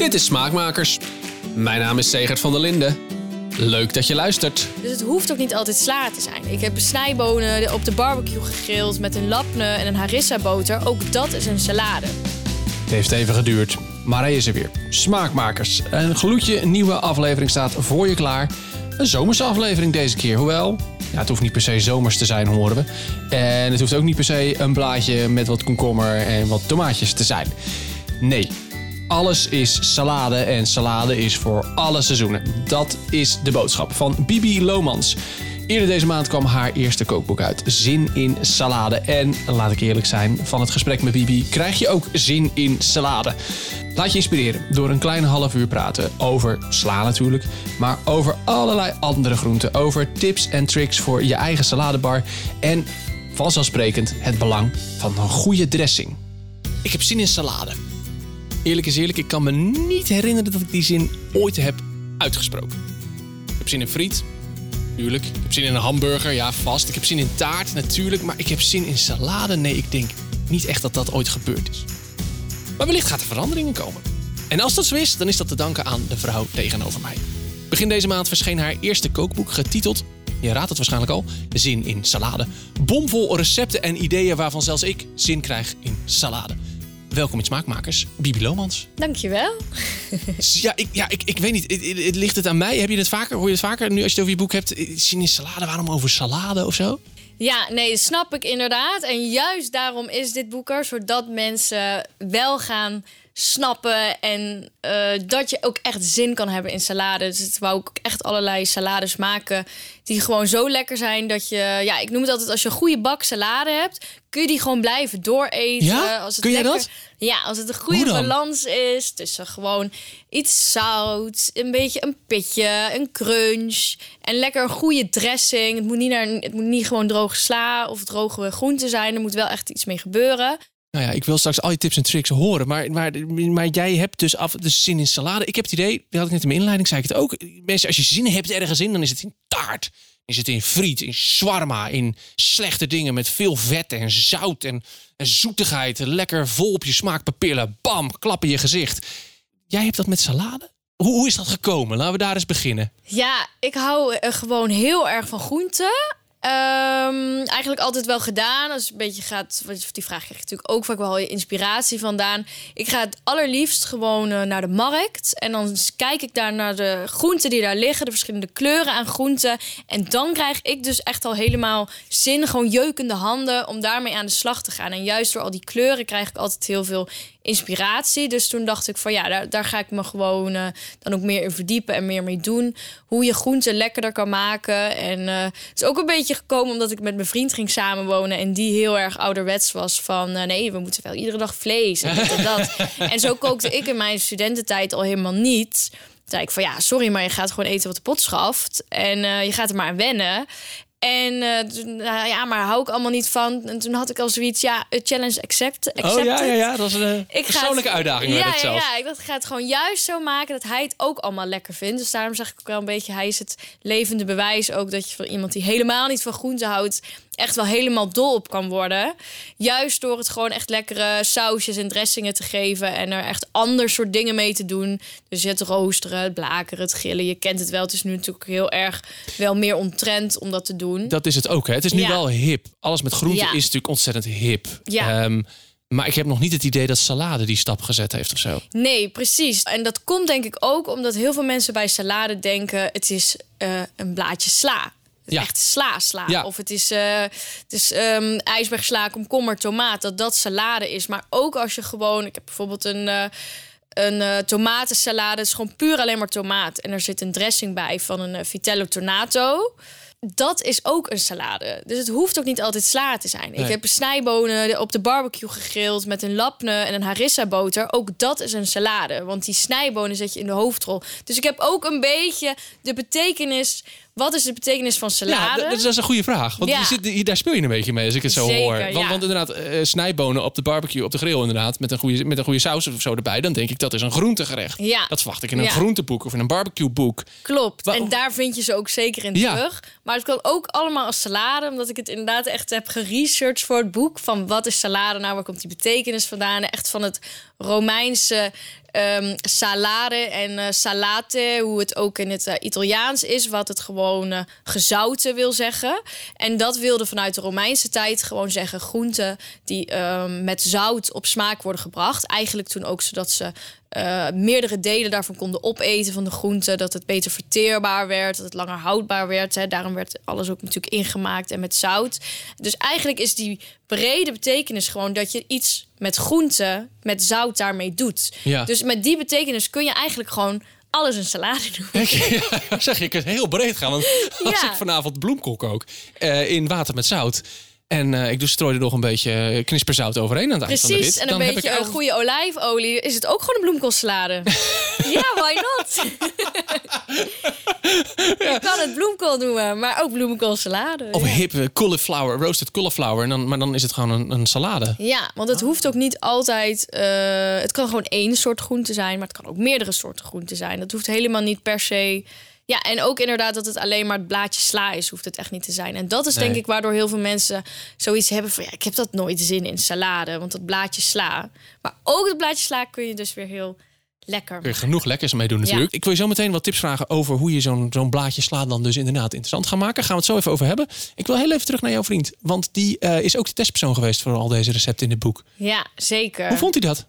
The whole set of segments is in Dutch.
Dit is Smaakmakers. Mijn naam is Segert van der Linden. Leuk dat je luistert. Dus het hoeft ook niet altijd sla te zijn. Ik heb snijbonen op de barbecue gegrild met een lapne en een harissa boter. Ook dat is een salade. Het heeft even geduurd, maar hij is er weer. Smaakmakers. Een gloedje nieuwe aflevering staat voor je klaar. Een zomerse aflevering deze keer, hoewel... Ja, het hoeft niet per se zomers te zijn, horen we. En het hoeft ook niet per se een blaadje met wat komkommer en wat tomaatjes te zijn. Nee, alles is salade en salade is voor alle seizoenen. Dat is de boodschap van Bibi Lomans. Eerder deze maand kwam haar eerste kookboek uit, Zin in Salade. En laat ik eerlijk zijn, van het gesprek met Bibi krijg je ook zin in salade. Laat je inspireren door een kleine half uur praten over sla natuurlijk, maar over allerlei andere groenten, over tips en tricks voor je eigen saladebar en vanzelfsprekend het belang van een goede dressing. Ik heb zin in salade. Eerlijk is eerlijk, ik kan me niet herinneren dat ik die zin ooit heb uitgesproken. Ik heb zin in friet, natuurlijk. Ik heb zin in een hamburger, ja vast. Ik heb zin in taart, natuurlijk. Maar ik heb zin in salade? Nee, ik denk niet echt dat dat ooit gebeurd is. Maar wellicht gaat er verandering in komen. En als dat zo is, dan is dat te danken aan de vrouw tegenover mij. Begin deze maand verscheen haar eerste kookboek getiteld, je raadt het waarschijnlijk al, Zin in Salade. Bomvol recepten en ideeën waarvan zelfs ik zin krijg in salade. Welkom in Smaakmakers, Bibi Lomans. Dankjewel. Ja, ik, ja ik, ik weet niet. Het, het- het ligt het aan mij? Heb je het vaker? Hoor je het vaker nu als je het over je boek hebt? eh, Zin in salade, waarom over salade of zo? Ja, nee, snap ik inderdaad. En juist daarom is dit boek er, zodat mensen wel gaan snappen en eh, dat je ook echt zin kan hebben in salade. Dus het wou ik ook echt allerlei salades maken die gewoon zo lekker zijn dat je, ja, ik noem het altijd als je een goede bak salade hebt, kun je die gewoon blijven dooreten. Ja? Als het Kun lekker, dat? Ja, als het een goede balans is tussen gewoon iets zout, een beetje een pitje, een crunch en lekker een goede dressing. Het moet niet, naar, het moet niet gewoon droge sla of droge groenten zijn. Er moet wel echt iets mee gebeuren. Nou ja, ik wil straks al je tips en tricks horen. Maar, maar, jij hebt dus af dus zin in salade. Ik heb het idee, dat had ik net in mijn inleiding, zei ik het ook. Mensen, als je zin hebt ergens in, dan is het in taart. Is het in friet, in shawarma, in slechte dingen met veel vet en zout en, en zoetigheid. Lekker vol op je smaakpapillen. Bam, klap in je gezicht. Jij hebt dat met salade? Hoe, hoe is dat gekomen? Laten we daar eens beginnen. Ja, ik hou eh, gewoon heel erg van groenten. Ehm, eigenlijk altijd wel gedaan. Als een beetje gaat, die vraag krijg je natuurlijk ook vaak wel je inspiratie vandaan. Ik ga het allerliefst gewoon eh, naar de markt. En dan kijk ik daar naar de groenten die daar liggen, de verschillende kleuren aan groenten. En dan krijg ik dus echt al helemaal zin, gewoon jeukende handen om daarmee aan de slag te gaan. En juist door al die kleuren krijg ik altijd heel veel inspiratie. Dus toen dacht ik van ja, daar, daar ga ik me gewoon eh, dan ook meer in verdiepen en meer mee doen. Hoe je groenten lekkerder kan maken. En eh, het is ook een beetje gekomen omdat ik met mijn vriend ging samenwonen. En die heel erg ouderwets was van eh, nee, we moeten wel iedere dag vlees en dit en dat. en zo kookte ik in mijn studententijd al helemaal niet. Toen zei ik van ja, sorry, maar je gaat gewoon eten wat de pot schaft. En je gaat er maar aan wennen. En eh, toen, nou ja, maar hou ik allemaal niet van. En toen had ik al zoiets, ja, challenge accept, accepted. Dat was een Ik ga persoonlijke het- uitdaging. Ja, het ja, ja, ik dacht, ik ga het gewoon juist zo maken dat hij het ook allemaal lekker vindt. Dus daarom zeg ik ook wel een beetje, hij is het levende bewijs ook dat je van iemand die helemaal niet van groente houdt, echt wel helemaal dol op kan worden. Juist door het gewoon echt lekkere sausjes en dressingen te geven en er echt ander soort dingen mee te doen. Dus het roosteren, het blakeren, het grillen. Je kent het wel. Het is nu natuurlijk heel erg wel meer ontrend om dat te doen. Dat is het ook. Hè? Het is nu Ja. wel hip. Alles met groenten Ja. is natuurlijk ontzettend hip. Ja. Ehm, maar ik heb nog niet het idee dat salade die stap gezet heeft of zo. Nee, precies. En dat komt denk ik ook omdat heel veel mensen bij salade denken: het is eh, een blaadje sla. Ja. Echt sla, sla. Ja. Of het is, eh het is ehm, ijsbergsla, komkommer, tomaat. Dat dat salade is. Maar ook als je gewoon... Ik heb bijvoorbeeld een, eh een eh, tomatensalade. Het is gewoon puur alleen maar tomaat. En er zit een dressing bij van een vitello tonato. Dat is ook een salade. Dus het hoeft ook niet altijd sla te zijn. Nee. Ik heb snijbonen op de barbecue gegrild met een lapne en een harissa boter. Ook dat is een salade, want die snijbonen zet je in de hoofdrol. Dus ik heb ook een beetje de betekenis. Wat is de betekenis van Ja, salade? dat, dat is een goede vraag. Want Ja. je zit, hier- daar speel je een beetje mee als ik het zo Zeker, hoor. Want, ja. want inderdaad, eh, snijbonen op de barbecue, op de grill inderdaad, met een, goede, met een goede saus of zo erbij, dan denk ik dat is een groentegerecht. Ja. Dat verwacht ik in een groenteboek of in een barbecueboek. Klopt. Wa- En daar vind je ze ook zeker in Ja. terug. Maar het kan ook allemaal als salade. Omdat ik het inderdaad echt heb geresearched voor het boek. Van wat is salade nou? Waar komt die betekenis vandaan? Echt van het Romeinse ehm, salade en eh, salate, hoe het ook in het eh, Italiaans is, wat het gewoon eh, gezouten wil zeggen. En dat wilde vanuit de Romeinse tijd gewoon zeggen groenten die ehm, met zout op smaak worden gebracht. Eigenlijk toen ook zodat ze eh, meerdere delen daarvan konden opeten van de groenten. Dat het beter verteerbaar werd, dat het langer houdbaar werd. Hè. Daarom werd alles ook natuurlijk ingemaakt en met zout. Dus eigenlijk is die brede betekenis gewoon dat je iets met groenten, met zout daarmee doet. Ja. Dus met die betekenis kun je eigenlijk gewoon alles een salade doen. Ja, zeg je, ik het heel breed gaan. Want als Ja. ik vanavond bloemkool kook eh, in water met zout... en eh, ik doe strooi er nog een beetje knisperzout overheen aan het eind van de Precies, rit... en een dan heb beetje ik een elf- goede olijfolie. Is het ook gewoon een bloemkoolsalade? ja, why not? Je kan het bloemkool noemen, maar ook bloemkoolsalade. Of ja. hip eh, cauliflower, roasted cauliflower. En dan, maar dan is het gewoon een, een salade. Ja, want het hoeft ook niet altijd. eh, het kan gewoon één soort groente zijn, maar het kan ook meerdere soorten groente zijn. Dat hoeft helemaal niet per se. Ja, en ook inderdaad dat het alleen maar het blaadje sla is, hoeft het echt niet te zijn. En dat is denk ik waardoor heel veel mensen zoiets hebben van ja, ik heb dat nooit zin in salade, want dat blaadje sla. Maar ook het blaadje sla kun je dus weer heel lekker. Kun je genoeg lekkers mee doen natuurlijk. Ik wil je zo meteen wat tips vragen over hoe je zo'n zo'n blaadje sla dan dus inderdaad interessant gaat maken. Gaan we het zo even over hebben. Ik wil heel even terug naar jouw vriend. Want die eh, is ook de testpersoon geweest voor al deze recepten in het boek. Ja, zeker. Hoe vond hij dat?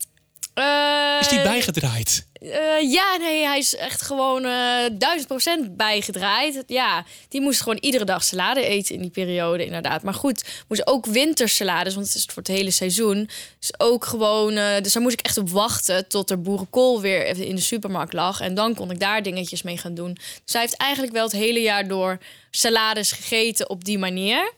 Eh, Is die bijgedraaid? Eh, ja, nee, hij is echt gewoon eh, duizend procent bijgedraaid. Ja, die moest gewoon iedere dag salade eten in die periode, inderdaad. Maar goed, moest ook wintersalades, want het is voor het hele seizoen. Dus ook gewoon, eh, dus daar moest ik echt op wachten tot er boerenkool weer in de supermarkt lag. En dan kon ik daar dingetjes mee gaan doen. Dus hij heeft eigenlijk wel het hele jaar door salades gegeten op die manier.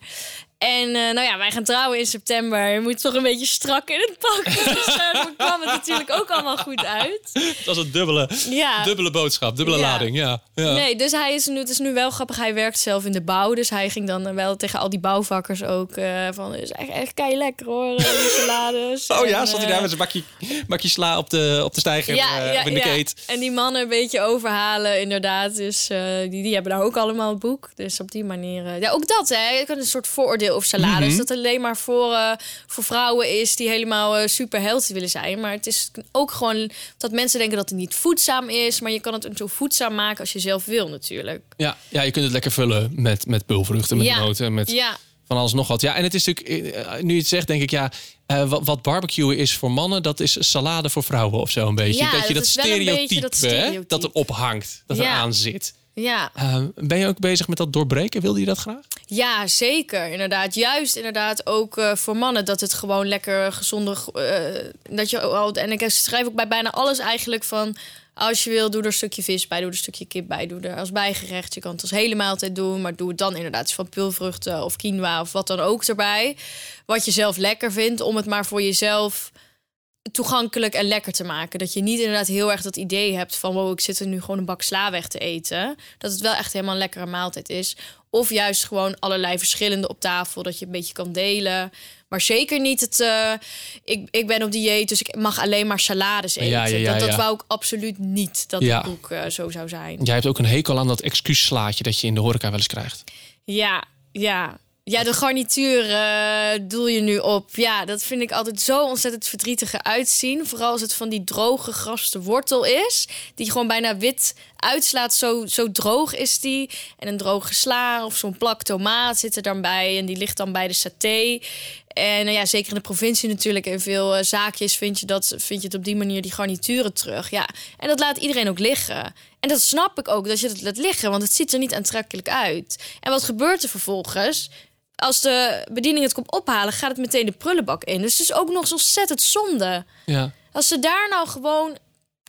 En eh, nou ja, wij gaan trouwen in september. Je moet toch een beetje strak in het pak. Dus daar kwam het natuurlijk ook allemaal goed uit. Dat is een dubbele, Ja. dubbele boodschap, dubbele Ja. lading. Ja. ja. Nee, dus hij is nu, het is nu wel grappig. Hij werkt zelf in de bouw. Dus hij ging dan wel tegen al die bouwvakkers ook eh, van... Het is echt, echt kei lekker hoor, eh, die salades. Oh ja, zat hij eh, daar met zijn bakje, bakje sla op de, op de stijger eh, of in de ja. keet? En die mannen een beetje overhalen, inderdaad. Dus eh, die, die hebben daar ook allemaal het boek. Dus op die manier... eh, ja, ook dat, hè. Je kan een soort vooroordeel over salades. Mhm. Dat het alleen maar voor, eh, voor vrouwen is die helemaal eh, super healthy willen zijn. Maar het is ook gewoon dat mensen denken dat het niet voedzaam is. Maar je kan het zo voedzaam maken als je zelf wil, natuurlijk. Ja, ja, je kunt het lekker vullen met, met pulvruchten, met Ja. noten, met Ja, van alles nog wat. Ja, en het is natuurlijk, eh, nu je het zegt, denk ik, ja, wat, wat barbecuen is voor mannen, dat is salade voor vrouwen of zo een beetje. Ja, dat je dat stereotype, dat hè, stereotype. dat erop hangt, dat Ja. eraan zit. Ja. Eh, ben je ook bezig met dat doorbreken? Wilde je dat graag? Ja, zeker. Inderdaad. Juist inderdaad ook eh, voor mannen dat het gewoon lekker gezonde... eh, dat je en ik schrijf ook bij bijna alles eigenlijk van... Als je wil, doe er een stukje vis bij, doe er een stukje kip bij, doe er als bijgerecht. Je kan het als hele maaltijd doen, maar doe het dan inderdaad van pulvruchten of quinoa of wat dan ook erbij. Wat je zelf lekker vindt, om het maar voor jezelf toegankelijk en lekker te maken. Dat je niet inderdaad heel erg dat idee hebt van... wow, ik zit er nu gewoon een bak sla weg te eten. Dat het wel echt helemaal een lekkere maaltijd is. Of juist gewoon allerlei verschillende op tafel... dat je een beetje kan delen. Maar zeker niet het... eh, ik, ik ben op dieet, dus ik mag alleen maar salades eten. Ja, ja, ja, dat, dat wou ik absoluut niet, dat Ja. het boek eh, zo zou zijn. Jij hebt ook een hekel aan dat excuusslaatje dat je in de horeca wel eens krijgt. Ja, ja. Ja, de garnituur eh, doel je nu op. Ja, dat vind ik altijd zo ontzettend verdrietig eruit zien. Vooral als het van die droge graste wortel is. Die gewoon bijna wit uitslaat. Zo, zo droog is die. En een droge sla of zo'n plak tomaat zit er dan bij. En die ligt dan bij de saté. En nou ja, zeker in de provincie natuurlijk. In veel eh, zaakjes vind je, dat, vind je het op die manier die garnituren terug. Ja, en dat laat iedereen ook liggen. En dat snap ik ook, dat je dat laat liggen. Want het ziet er niet aantrekkelijk uit. En wat gebeurt er vervolgens? Als de bediening het komt ophalen, gaat het meteen de prullenbak in. Dus het is ook nog zo ontzettend zonde. Ja. Als ze daar nou gewoon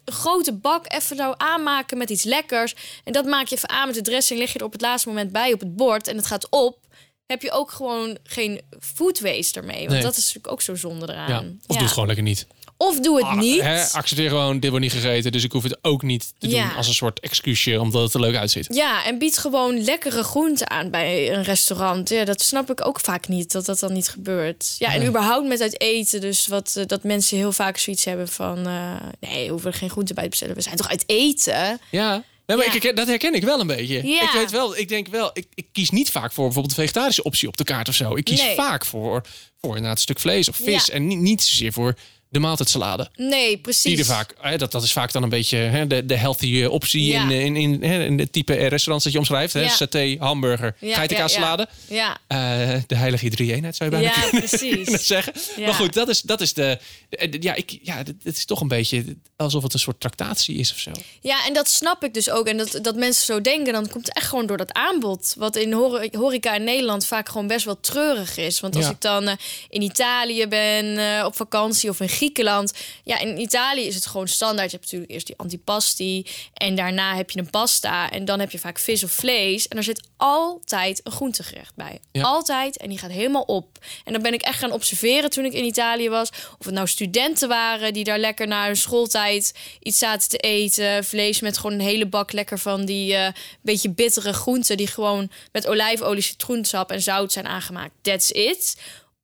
een grote bak even nou aanmaken met iets lekkers... en dat maak je even aan met de dressing, leg je er op het laatste moment bij op het bord... en het gaat op, heb je ook gewoon geen food waste ermee. Want Nee. dat is natuurlijk ook zo zonde eraan. ja. Of Ja. doe het gewoon lekker niet. Of doe het Ah, niet. Hè, accepteer gewoon, dit wordt niet gegeten, dus ik hoef het ook niet te doen als een soort excuusje, omdat het er leuk uitziet. Ja, en bied gewoon lekkere groenten aan bij een restaurant. Ja, dat snap ik ook vaak niet, dat dat dan niet gebeurt. Ja, en überhaupt met uit eten. Dus wat, eh, dat mensen heel vaak zoiets hebben van... eh, nee, we hoeven er geen groenten bij te bestellen. We zijn toch uit eten? Ja. Nee, maar Ja. ik dat herken ik wel een beetje. Ja. Ik weet wel, ik denk wel, ik, ik kies niet vaak voor bijvoorbeeld de vegetarische optie op de kaart of zo. Ik kies Nee. vaak voor, voor inderdaad een stuk vlees of vis. Ja. En niet, niet zozeer voor de maaltijdsalade. Nee, precies. Die er vaak, hè, dat, dat is vaak dan een beetje hè, de, de healthy eh, optie Ja. in, in, in, hè, in het type restaurants dat je omschrijft. Hè? Ja. Saté, hamburger, Ja, geitenkaassalade. Ja, Eh, de heilige drie-eenheid zou je bijna ja kunnen precies. zeggen. Ja. Maar goed, dat is, dat is de... de- Ja, ik, ja, het is toch een beetje alsof het een soort tractatie is of zo. Ja, en dat snap ik dus ook. En dat, dat mensen zo denken, dan komt het echt gewoon door dat aanbod. Wat in hor- horeca in Nederland vaak gewoon best wel treurig is. Want als Ja. ik dan eh, in Italië ben eh, op vakantie of in Griekenland. Ja, in Italië is het gewoon standaard. Je hebt natuurlijk eerst die antipasti. En daarna heb je een pasta. En dan heb je vaak vis of vlees. En er zit altijd een groentegerecht bij. Ja. Altijd. En die gaat helemaal op. En dan ben ik echt gaan observeren toen ik in Italië was. Of het nou studenten waren die daar lekker na hun schooltijd iets zaten te eten. Vlees met gewoon een hele bak lekker van die eh, beetje bittere groenten. Die gewoon met olijfolie, citroensap en zout zijn aangemaakt. That's it.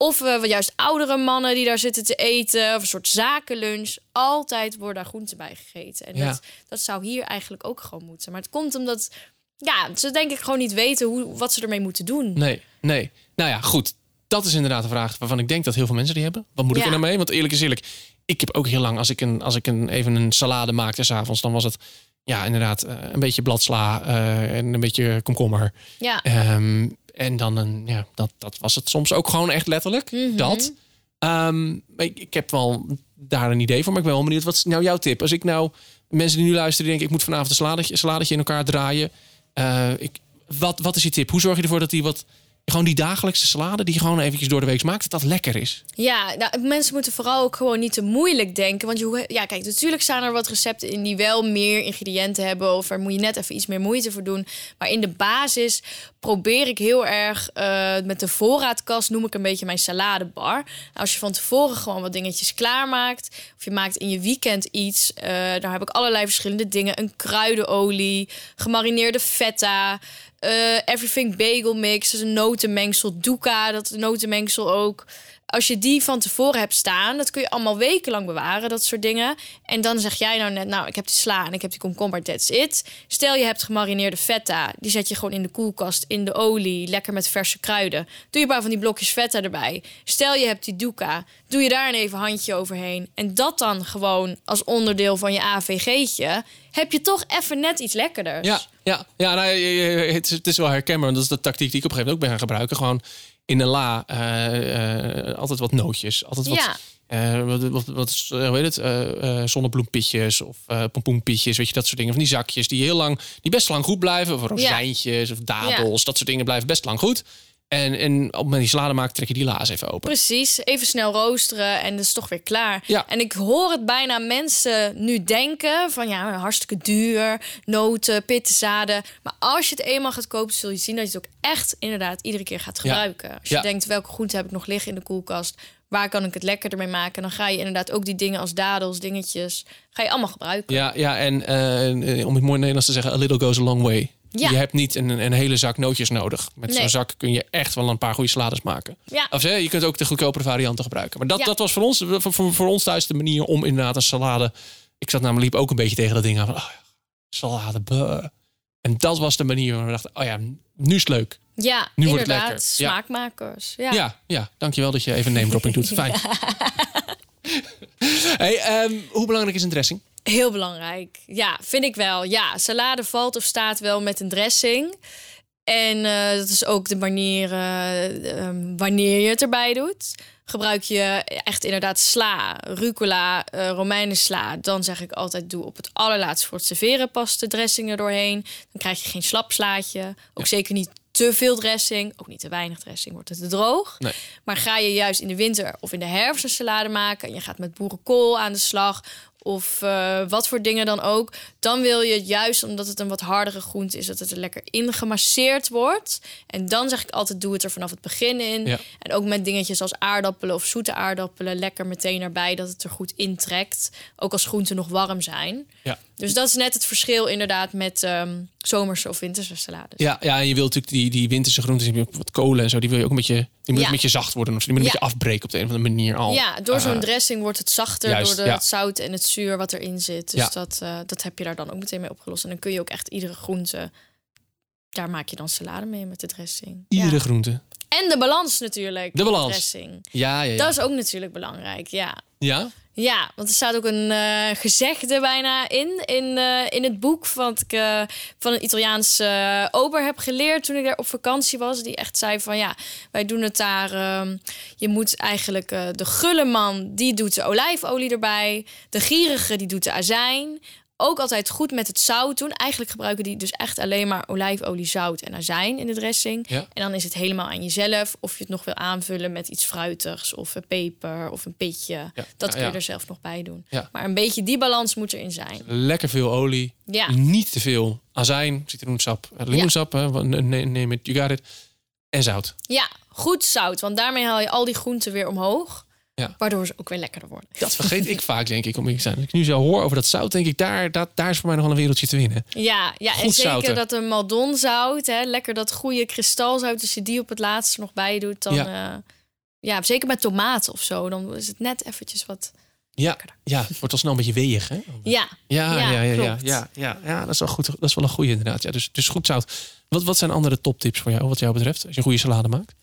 Of eh, juist oudere mannen die daar zitten te eten. Of een soort zakenlunch. Altijd worden daar groenten bij gegeten. En Ja. dat, dat zou hier eigenlijk ook gewoon moeten. Maar het komt omdat... Ja, ze denk ik gewoon niet weten hoe, wat ze ermee moeten doen. Nee, nee. Nou ja, goed. Dat is inderdaad een vraag waarvan ik denk dat heel veel mensen die hebben. Wat moet ik er nou mee? Want eerlijk is eerlijk, ik heb ook heel lang, als ik, een, als ik een, even een salade maakte s'avonds, dan was het ja, inderdaad eh, een beetje bladsla eh, en een beetje komkommer. Ja, Ehm, en dan een, ja, dat, dat was het soms ook gewoon echt letterlijk. Mhm. Dat. Ehm, ik, ik heb wel daar een idee voor, maar ik ben wel benieuwd. Wat is nou jouw tip? Als ik nou mensen die nu luisteren, die denken ik moet vanavond een saladetje, saladetje in elkaar draaien. Eh, ik, wat, wat is je tip? Hoe zorg je ervoor dat die wat gewoon die dagelijkse salade die je gewoon eventjes door de week maakt, dat dat lekker is? Ja, nou, mensen moeten vooral ook gewoon niet te moeilijk denken. Want je, ja, kijk, natuurlijk staan er wat recepten in die wel meer ingrediënten hebben. Of daar moet je net even iets meer moeite voor doen. Maar in de basis probeer ik heel erg eh, met de voorraadkast, noem ik een beetje mijn saladebar. Nou, als je van tevoren gewoon wat dingetjes klaarmaakt. Of je maakt in je weekend iets. eh daar heb ik allerlei verschillende dingen. Een kruidenolie, gemarineerde feta. Eh, everything bagel mix, dus een notenmengsel, doeka, dat notenmengsel ook. Als je die van tevoren hebt staan, dat kun je allemaal wekenlang bewaren, dat soort dingen. En dan zeg jij nou net, nou, ik heb die sla en ik heb die komkommer, that's it. Stel je hebt gemarineerde feta, die zet je gewoon in de koelkast, in de olie, lekker met verse kruiden. Doe je paar van die blokjes feta erbij. Stel je hebt die doeka, doe je daar een even handje overheen. En dat dan gewoon als onderdeel van je AVG'tje, heb je toch even net iets lekkerders. Ja, ja, ja nou, het, is, wel herkenbaar. want Dat is de tactiek die ik op een gegeven moment ook ben gaan gebruiken. Gewoon in een la eh, eh, altijd wat nootjes. Altijd wat, Ja. eh, wat, wat, wat hoe heet het? eh, zonnebloempitjes of pompoenpietjes. Weet je, dat soort dingen. Van die zakjes die heel lang, die best lang goed blijven. Of rozijntjes of dadels. Dat soort dingen blijven best lang goed. En, en op het moment die salade maakt, trek je die laas even open. Precies, even snel roosteren en dat is toch weer klaar. Ja. En ik hoor het bijna mensen nu denken van ja, hartstikke duur, noten, pittenzaden. Maar als je het eenmaal gaat kopen, zul je zien dat je het ook echt inderdaad iedere keer gaat Ja. gebruiken. Als je Ja. denkt welke groente heb ik nog liggen in de koelkast, waar kan ik het lekkerder mee maken, dan ga je inderdaad ook die dingen als dadels, dingetjes, ga je allemaal gebruiken. Ja, ja en eh, om het mooi Nederlands te zeggen, a little goes a long way. Ja. Je hebt niet een, een hele zak nootjes nodig. Met zo'n zak kun je echt wel een paar goede salades maken. Ja. Of je kunt ook de goedkopere varianten gebruiken. Maar dat, Ja. dat was voor ons, voor, voor, voor ons thuis de manier om inderdaad een salade... Ik zat namelijk liep ook een beetje tegen dat ding aan van... Oh, salade. En dat was de manier waar we dachten... Oh ja, nu is het leuk. Ja, Nu wordt het inderdaad, lekker. Ja. smaakmakers. Ja. Ja, ja, dankjewel dat je even name dropping doet. Fijn. hey, ehm, hoe belangrijk is een dressing? Heel belangrijk. Ja, vind ik wel. Ja, salade valt of staat wel met een dressing. En eh, dat is ook de manier eh, ehm, wanneer je het erbij doet. Gebruik je echt inderdaad sla, rucola, eh romeinensla... dan zeg ik altijd doe op het allerlaatst voor het serveren pas de dressing er doorheen. Dan krijg je geen slapslaatje. Ook zeker niet te veel dressing. Ook niet te weinig dressing, wordt het te droog. Nee. Maar ga je juist in de winter of in de herfst een salade maken... en je gaat met boerenkool aan de slag... of eh, wat voor dingen dan ook... dan wil je juist, omdat het een wat hardere groente is... dat het er lekker ingemasseerd wordt. En dan zeg ik altijd, doe het er vanaf het begin in. Ja. En ook met dingetjes als aardappelen of zoete aardappelen... lekker meteen erbij, dat het er goed intrekt. Ook als groenten nog warm zijn. Ja. Dus dat is net het verschil inderdaad met ehm, zomerse of winterse salades. Ja, ja, en je wilt natuurlijk die, die winterse groenten, die wat kolen en zo, die wil je ook een beetje, die moet Ja. een beetje zacht worden. Of die moet een beetje afbreken op de een of andere manier al. Ja, door zo'n Eh, dressing wordt het zachter juist, door de, ja. het zout en het zuur wat erin zit. Dus Ja. dat, eh, dat heb je daar dan ook meteen mee opgelost. En dan kun je ook echt iedere groente, daar maak je dan salade mee met de dressing. Iedere groente. En de balans natuurlijk. De balans. dressing. Ja, ja, ja. Dat is ook natuurlijk belangrijk, ja. ja? Ja, want er staat ook een uh, gezegde bijna in, in, uh, in het boek... wat ik uh, van een Italiaanse ober heb geleerd toen ik daar op vakantie was. Die echt zei van ja, wij doen het daar... Ehm, je moet eigenlijk de gulle man, die doet de olijfolie erbij. De gierige, die doet de azijn ook altijd goed met het zout doen. Eigenlijk gebruiken die dus echt alleen maar olijfolie, zout en azijn in de dressing. Ja. En dan is het helemaal aan jezelf of je het nog wil aanvullen met iets fruitigs of een peper of een pitje. Ja. Dat kun je er zelf nog bij doen. Maar een beetje die balans moet erin zijn. Lekker veel olie. Ja. Niet te veel azijn, citroensap, eh, limoensap. hè, neem het, you got it. En zout. Ja, goed zout, want daarmee haal je al die groenten weer omhoog. Ja. Waardoor ze ook weer lekkerder worden. Dat vergeet ik vaak, denk ik, om te zijn. Als ik nu zo hoor over dat zout, denk ik, daar, dat, daar is voor mij nog wel een wereldje te winnen. Ja, ja en zeker zouten. dat een maldonzout, hè, lekker dat goede kristalzout, als je die op het laatste nog bij doet, dan Ja. ja, ja zeker met tomaten of zo, dan is het net eventjes wat. Ja, Lekkerder. ja het wordt al snel een beetje weeg, hè? Ja, Ja, ja, Ja, ja, ja, ja, ja, ja, dat is wel goed. Dat is wel een goede inderdaad. Ja, dus, dus goed zout. Wat, wat zijn andere toptips voor jou, wat jou betreft, als je een goede salade maakt?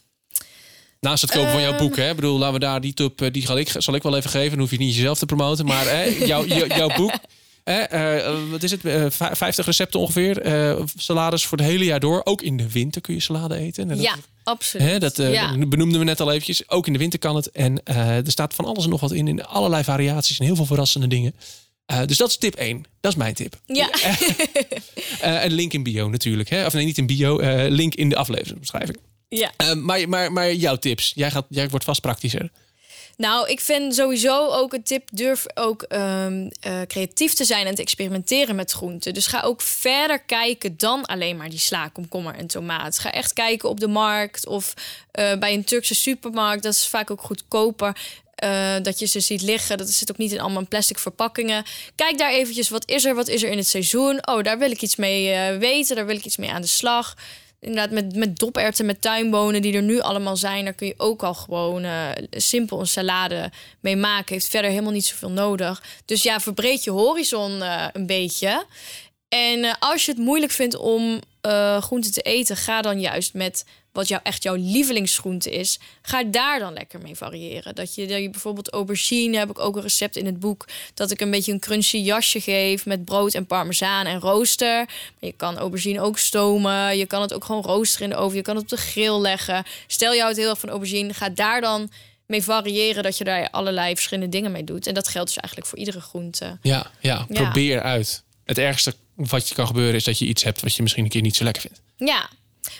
Naast het kopen van jouw Ehm. boek, hè? Ik bedoel, laten we daar die tip, eh, die zal ik, zal ik wel even geven. Dan hoef je niet jezelf te promoten, maar hè, jouw, jou- jouw boek. Hè, eh, wat is het? Eh, vij- 50 recepten ongeveer. eh, salades voor het hele jaar door. Ook in de winter kun je salade eten. En dat- ja, absoluut. Hè, dat eh, ja. benoemden we net al eventjes. Ook in de winter kan het. En eh, er staat van alles en nog wat in. In allerlei variaties en heel veel verrassende dingen. Eh, dus dat is tip 1. Dat is mijn tip. ja. Eh, een link in bio natuurlijk. Hè? Of nee, niet in bio. eh, link in de afleveringsbeschrijving. Ja. Eh, maar, maar, maar jouw tips. Jij, gaat, jij wordt vast praktischer. Nou, ik vind sowieso ook een tip: durf ook ehm, eh, creatief te zijn en te experimenteren met groenten. Dus ga ook verder kijken dan alleen maar die sla, komkommer en tomaat. Ga echt kijken op de markt of eh, bij een Turkse supermarkt. Dat is vaak ook goedkoper. eh, dat je ze ziet liggen. Dat zit ook niet in allemaal plastic verpakkingen. Kijk daar eventjes, wat is er? Wat is er in het seizoen? Oh, daar wil ik iets mee weten. Daar wil ik iets mee aan de slag. Inderdaad, met, met doperwten, met tuinbonen die er nu allemaal zijn, daar kun je ook al gewoon eh, simpel een salade mee maken. Heeft verder helemaal niet zoveel nodig. Dus ja, verbreed je horizon eh, een beetje. En eh, als je het moeilijk vindt om eh groenten te eten, ga dan juist met wat jou, echt jouw lievelingsgroente is. Ga daar dan lekker mee variëren. Dat je, dat je bijvoorbeeld aubergine, heb ik ook een recept in het boek, dat ik een beetje een crunchy jasje geef met brood en parmezaan en rooster. Maar je kan aubergine ook stomen. Je kan het ook gewoon roosteren in de oven. Je kan het op de grill leggen. Stel je houdt heel erg van aubergine, ga daar dan mee variëren dat je daar allerlei verschillende dingen mee doet. En dat geldt dus eigenlijk voor iedere groente. Ja, ja, Ja. probeer uit. Het ergste wat je kan gebeuren is dat je iets hebt wat je misschien een keer niet zo lekker vindt. Ja,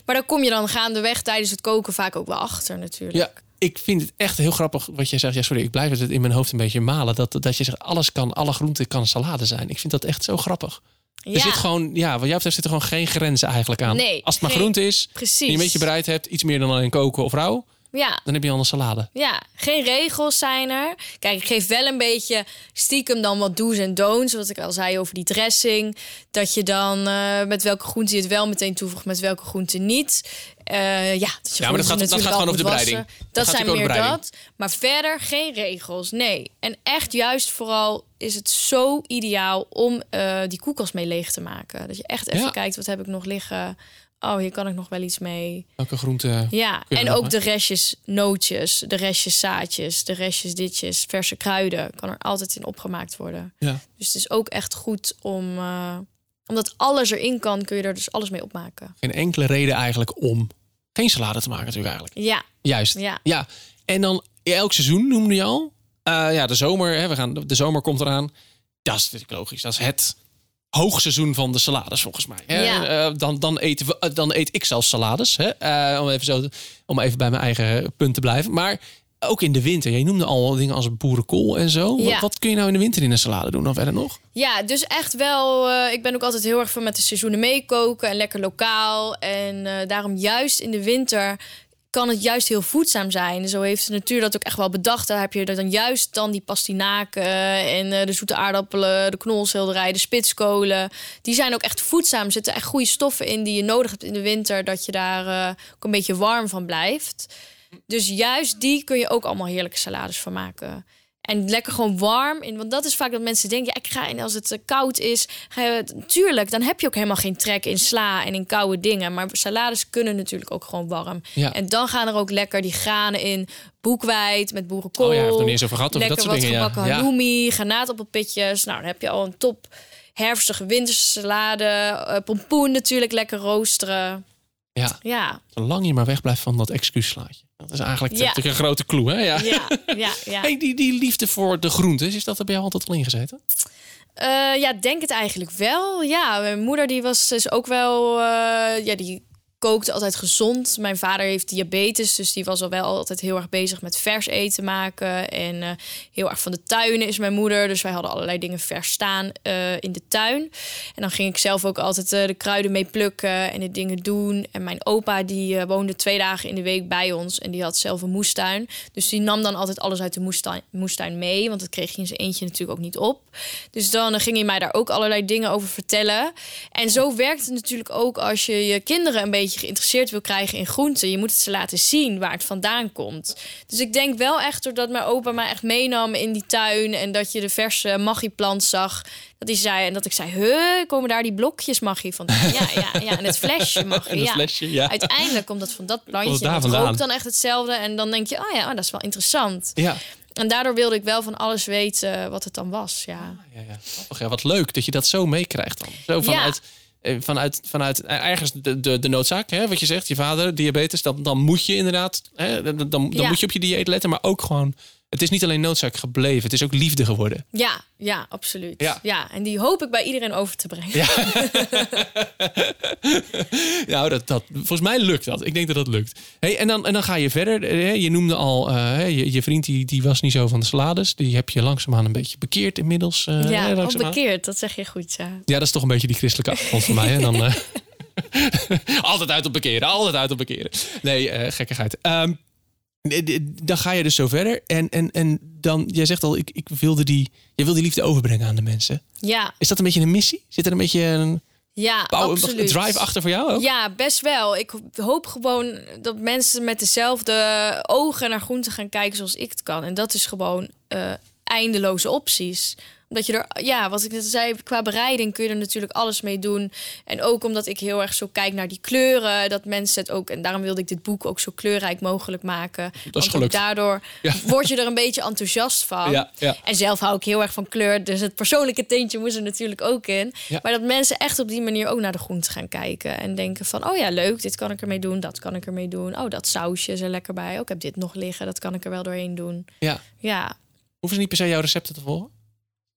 maar daar kom je dan gaandeweg tijdens het koken vaak ook wel achter natuurlijk. Ja, ik vind het echt heel grappig wat jij zegt. Ja, sorry, ik blijf het in mijn hoofd een beetje malen. Dat, dat je zegt, alles kan, alle groenten kan salade zijn. Ik vind dat echt zo grappig. Er Ja, zit gewoon, ja, wat jou betreft zit er gewoon geen grenzen eigenlijk aan. Nee, Als het maar geen- groente is, precies. die je een beetje bereid hebt, iets meer dan alleen koken of rauw, Ja, dan heb je al een salade. ja, geen regels zijn er. Kijk, ik geef wel een beetje stiekem dan wat do's en don'ts. Wat ik al zei over die dressing. Dat je dan eh, met welke groente je het wel meteen toevoegt, met welke groente niet. Eh, ja, dat Ja, maar dat gaat- dat gaat gewoon over de bereiding. Dat zijn meer dat. Maar verder geen regels. Nee. En echt juist vooral is het zo ideaal om eh, die koelkast mee leeg te maken. Dat je echt even Ja. kijkt, wat heb ik nog liggen? Oh, hier kan ik nog wel iets mee. Welke groente? Ja, en ook de restjes nootjes, de restjes zaadjes, de restjes ditjes, verse kruiden kan er altijd in opgemaakt worden. Ja. Dus het is ook echt goed om, eh, omdat alles erin kan, kun je er dus alles mee opmaken. Geen enkele reden eigenlijk om geen salade te maken natuurlijk eigenlijk. Ja, Juist. ja, Ja, en dan elk seizoen noemde je al. Eh, ja, de zomer, hè, we gaan, de zomer komt eraan. Dat is natuurlijk logisch. Dat is het hoogseizoen van de salades volgens mij. Hè? Ja. Eh, dan, dan, eten we, eh, dan eet ik zelfs salades. Hè? Eh, om, even zo, om even bij mijn eigen punt te blijven. Maar ook in de winter. Jij noemde al dingen als boerenkool en zo. Wat, Ja. wat kun je nou in de winter in een salade doen dan verder nog? ja, dus echt wel. eh, ik ben ook altijd heel erg van met de seizoenen meekoken en lekker lokaal. En eh, daarom juist in de winter kan het juist heel voedzaam zijn. Zo heeft de natuur dat ook echt wel bedacht. Daar heb je dan juist dan die pastinaken en eh, de zoete aardappelen, de knolselderij, de spitskolen. Die zijn ook echt voedzaam. Er zitten echt goede stoffen in die je nodig hebt in de winter, dat je daar eh, ook een beetje warm van blijft. Dus juist die kun je ook allemaal heerlijke salades van maken. En lekker gewoon warm. In, want dat is vaak dat mensen denken, ja, ik ga en als het eh, koud is, ga je, tuurlijk, dan heb je ook helemaal geen trek in sla en in koude dingen. Maar salades kunnen natuurlijk ook gewoon warm. Ja. En dan gaan er ook lekker die granen in. Boekwijd met boerenkool. Oh ja, ik heb het nog niet eens over gehad, lekker dat soort wat dingen, gebakken Ja. halloumi, granaatappelpitjes. Nou, dan heb je al een top herfstige winterse salade. eh, pompoen natuurlijk, lekker roosteren. Ja, Ja, zolang je maar wegblijft van dat excuuslaatje. Dat is eigenlijk Ja. natuurlijk een grote clue, hè? Ja. ja, ja, ja. Hey, die, die liefde voor de groentes, is dat er bij jou altijd al ingezeten? Eh, ja, denk het eigenlijk wel. Ja, mijn moeder die was dus ook wel... eh, ja, die kookte altijd gezond. Mijn vader heeft diabetes, dus die was al wel altijd heel erg bezig met vers eten maken. En eh, heel erg van de tuinen is mijn moeder. Dus wij hadden allerlei dingen vers staan eh, in de tuin. En dan ging ik zelf ook altijd eh, de kruiden mee plukken en de dingen doen. En mijn opa die woonde twee dagen in de week bij ons. En die had zelf een moestuin. Dus die nam dan altijd alles uit de moestuin, moestuin mee. Want dat kreeg je in zijn eentje natuurlijk ook niet op. Dus dan ging hij mij daar ook allerlei dingen over vertellen. En zo werkt het natuurlijk ook als je je kinderen een beetje geïnteresseerd wil krijgen in groenten. Je moet het ze laten zien waar het vandaan komt. Dus ik denk wel echt doordat mijn opa mij echt meenam in die tuin. En dat je de verse maggieplant zag. Dat hij zei, en dat ik zei, huh, komen daar die blokjes maggie vandaan? Ja, ja, ja. En het flesje het ja. flesje, ja. Uiteindelijk komt dat van dat plantje. dat rookt dan echt hetzelfde. En dan denk je, oh ja, oh, dat is wel interessant. Ja. En daardoor wilde ik wel van alles weten wat het dan was. Ja, Ja, ja. Grappig, ja. Wat leuk dat je dat zo meekrijgt dan. Zo vanuit, vanuit, vanuit eh, ergens de, de, de noodzaak, hè, wat je zegt, je vader, diabetes, dan, dan moet je inderdaad, hè, dan, dan, dan Ja. moet je op je dieet letten, maar ook gewoon, het is niet alleen noodzaak gebleven, het is ook liefde geworden. ja, ja absoluut. Ja. Ja. en die hoop ik bij iedereen over te brengen. Ja. nou, dat, dat, volgens mij lukt dat. Ik denk dat dat lukt. Hey, en, dan, en dan ga je verder. Eh, Je noemde al, eh, je, je vriend die, die was niet zo van de salades. Die heb je langzaamaan een beetje bekeerd inmiddels. eh, Ja, langzaamaan. bekeerd, dat zeg je goed, ja. Ja, dat is toch een beetje die christelijke achtergrond van mij. Hè? Dan, altijd uit op bekeren, altijd uit op bekeren. Nee, gekkigheid. D- dan ga je dus zo verder. En, en, en dan, jij zegt al, ik, ik wilde die, jij wil die liefde overbrengen aan de mensen. Ja, Is dat een beetje een missie? Zit er een beetje een, ja absoluut. een drive achter voor jou ook? Ja, best wel. Ik hoop gewoon dat mensen met dezelfde ogen naar groenten gaan kijken zoals ik het kan. En dat is gewoon eh, eindeloze opties. Omdat je er, ja, wat ik net zei, qua bereiding kun je er natuurlijk alles mee doen. En ook omdat ik heel erg zo kijk naar die kleuren, dat mensen het ook, en daarom wilde ik dit boek ook zo kleurrijk mogelijk maken. Want ook gelukt. daardoor Ja. word je er een beetje enthousiast van. Ja, ja. En zelf hou ik heel erg van kleur, dus het persoonlijke tintje moest er natuurlijk ook in. Ja. Maar dat mensen echt op die manier ook naar de groente gaan kijken. En denken van, oh ja, leuk, dit kan ik ermee doen, dat kan ik ermee doen. Oh, dat sausje is er lekker bij. Oh, ik heb dit nog liggen, dat kan ik er wel doorheen doen. Ja. Ja, Hoeven ze niet per se jouw recepten te volgen?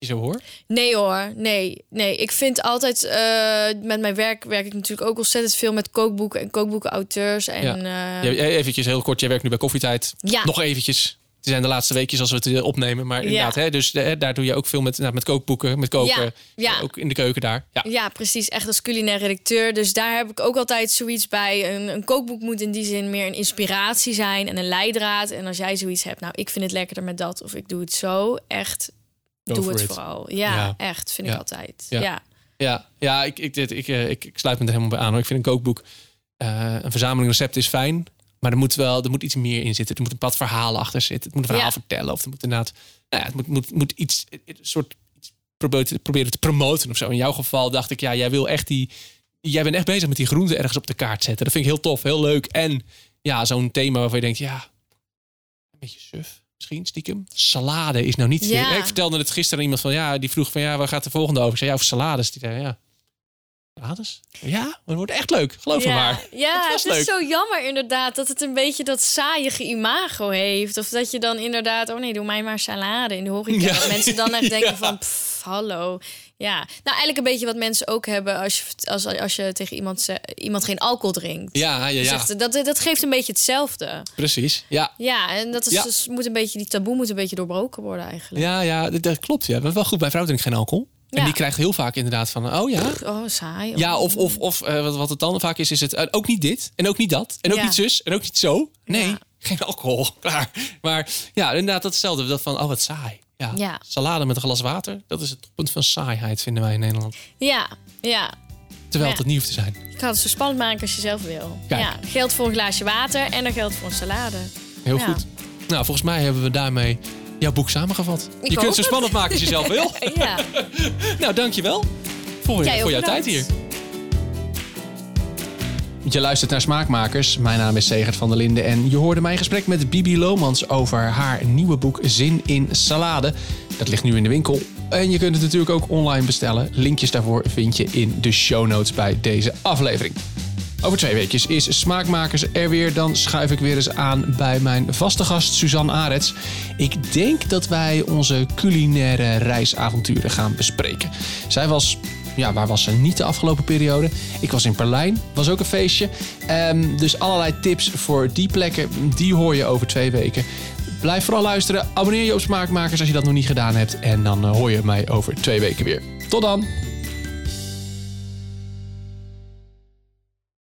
Je zo hoor. Nee hoor, nee. nee. Ik vind altijd, eh, met mijn werk werk ik natuurlijk ook ontzettend veel met kookboeken en kookboekenauteurs. En Ja. ja, Jij- Eventjes heel kort, jij werkt nu bij Koffietijd. Ja. Nog eventjes. Het zijn de laatste weekjes als we het eh, opnemen. Maar inderdaad, hè, dus eh, daar doe je ook veel met, nou, met kookboeken, met koken. Ja. Ook in de keuken daar. Ja. ja, precies. Echt als culinair redacteur. Dus daar heb ik ook altijd zoiets bij. Een, een kookboek moet in die zin meer een inspiratie zijn en een leidraad. En als jij zoiets hebt, nou, ik vind het lekkerder met dat of ik doe het zo. Echt, Go doe het it. vooral. Ja, Ja. echt, vind ik altijd. Ja. Ja. Ja, ik, ik, dit, ik, eh, ik, ik sluit me er helemaal bij aan. Hoor. Ik vind een kookboek, eh, een verzameling recepten is fijn. Maar er moet wel er moet iets meer in zitten. Er moet een pad verhalen achter zitten. Het moet een verhaal vertellen. Of er moet inderdaad, nou ja, het moet, moet, moet iets, een soort iets proberen te, proberen te promoten of zo. In jouw geval dacht ik, ja, jij wil echt die, jij bent echt bezig met die groenten ergens op de kaart zetten. Dat vind ik heel tof, heel leuk. En ja, zo'n thema waarvan je denkt, ja, een beetje suf. Misschien stiekem. Salade is nou niet. Ja. Ik vertelde het gisteren aan iemand van ja, die vroeg van ja, waar gaat de volgende over? Ik zei ja, over salades. Die zei ja, salades? Ja, het wordt echt leuk. Geloof me ja, maar. Ja, Het is leuk. zo jammer inderdaad dat het een beetje dat saaiige imago heeft. Of dat je dan inderdaad, oh nee, doe mij maar salade in de horeca. Ja. Dat mensen dan echt denken van, pff, hallo. Ja, nou eigenlijk een beetje wat mensen ook hebben als je, als, als je tegen iemand, iemand geen alcohol drinkt. Ja, ja, ja. Zegt, dat, dat geeft een beetje hetzelfde. Precies. Ja. Ja, en dat is Ja. dus, moet een beetje, die taboe moet een beetje doorbroken worden eigenlijk. Ja, ja, dat, dat klopt. Ja. Wel goed, mijn vrouw drinkt geen alcohol. En die krijgt heel vaak inderdaad van, oh ja. Oh, saai. Ja, of, of, of eh, wat, wat het dan vaak is, is het eh, ook niet dit. En ook niet dat. En ook Ja. niet zus. En ook niet zo. Nee, Ja. geen alcohol. Klaar. Maar ja, inderdaad, dat hetzelfde. Dat van, oh wat saai. Ja. Ja. Salade met een glas water. Dat is het toppunt van saaiheid, vinden wij in Nederland. Ja, ja. Terwijl Ja. het niet hoeft te zijn. Je kan het zo spannend maken als je zelf wil. Kijk. Ja, geldt voor een glaasje water en er geldt voor een salade. Heel Ja. goed. Nou, volgens mij hebben we daarmee jouw boek samengevat. Ik je kunt hoop zo het. spannend maken als je zelf wil. Ja. nou, dankjewel voor, Jij ook voor jouw tijd hier. Je luistert naar Smaakmakers. Mijn naam is Segert van der Linden en je hoorde mijn gesprek met Bibi Lomans over haar nieuwe boek Zin in Salade. Dat ligt nu in de winkel en je kunt het natuurlijk ook online bestellen. Linkjes daarvoor vind je in de show notes bij deze aflevering. Over twee weken is Smaakmakers er weer. Dan schuif ik weer eens aan bij mijn vaste gast Suzanne Arets. Ik denk dat wij onze culinaire reisavonturen gaan bespreken. Zij was, ja, waar was ze niet de afgelopen periode? Ik was in Berlijn, was ook een feestje. Ehm, dus allerlei tips voor die plekken, die hoor je over twee weken. Blijf vooral luisteren. Abonneer je op Smaakmakers als je dat nog niet gedaan hebt. En dan eh, hoor je mij over twee weken weer. Tot dan!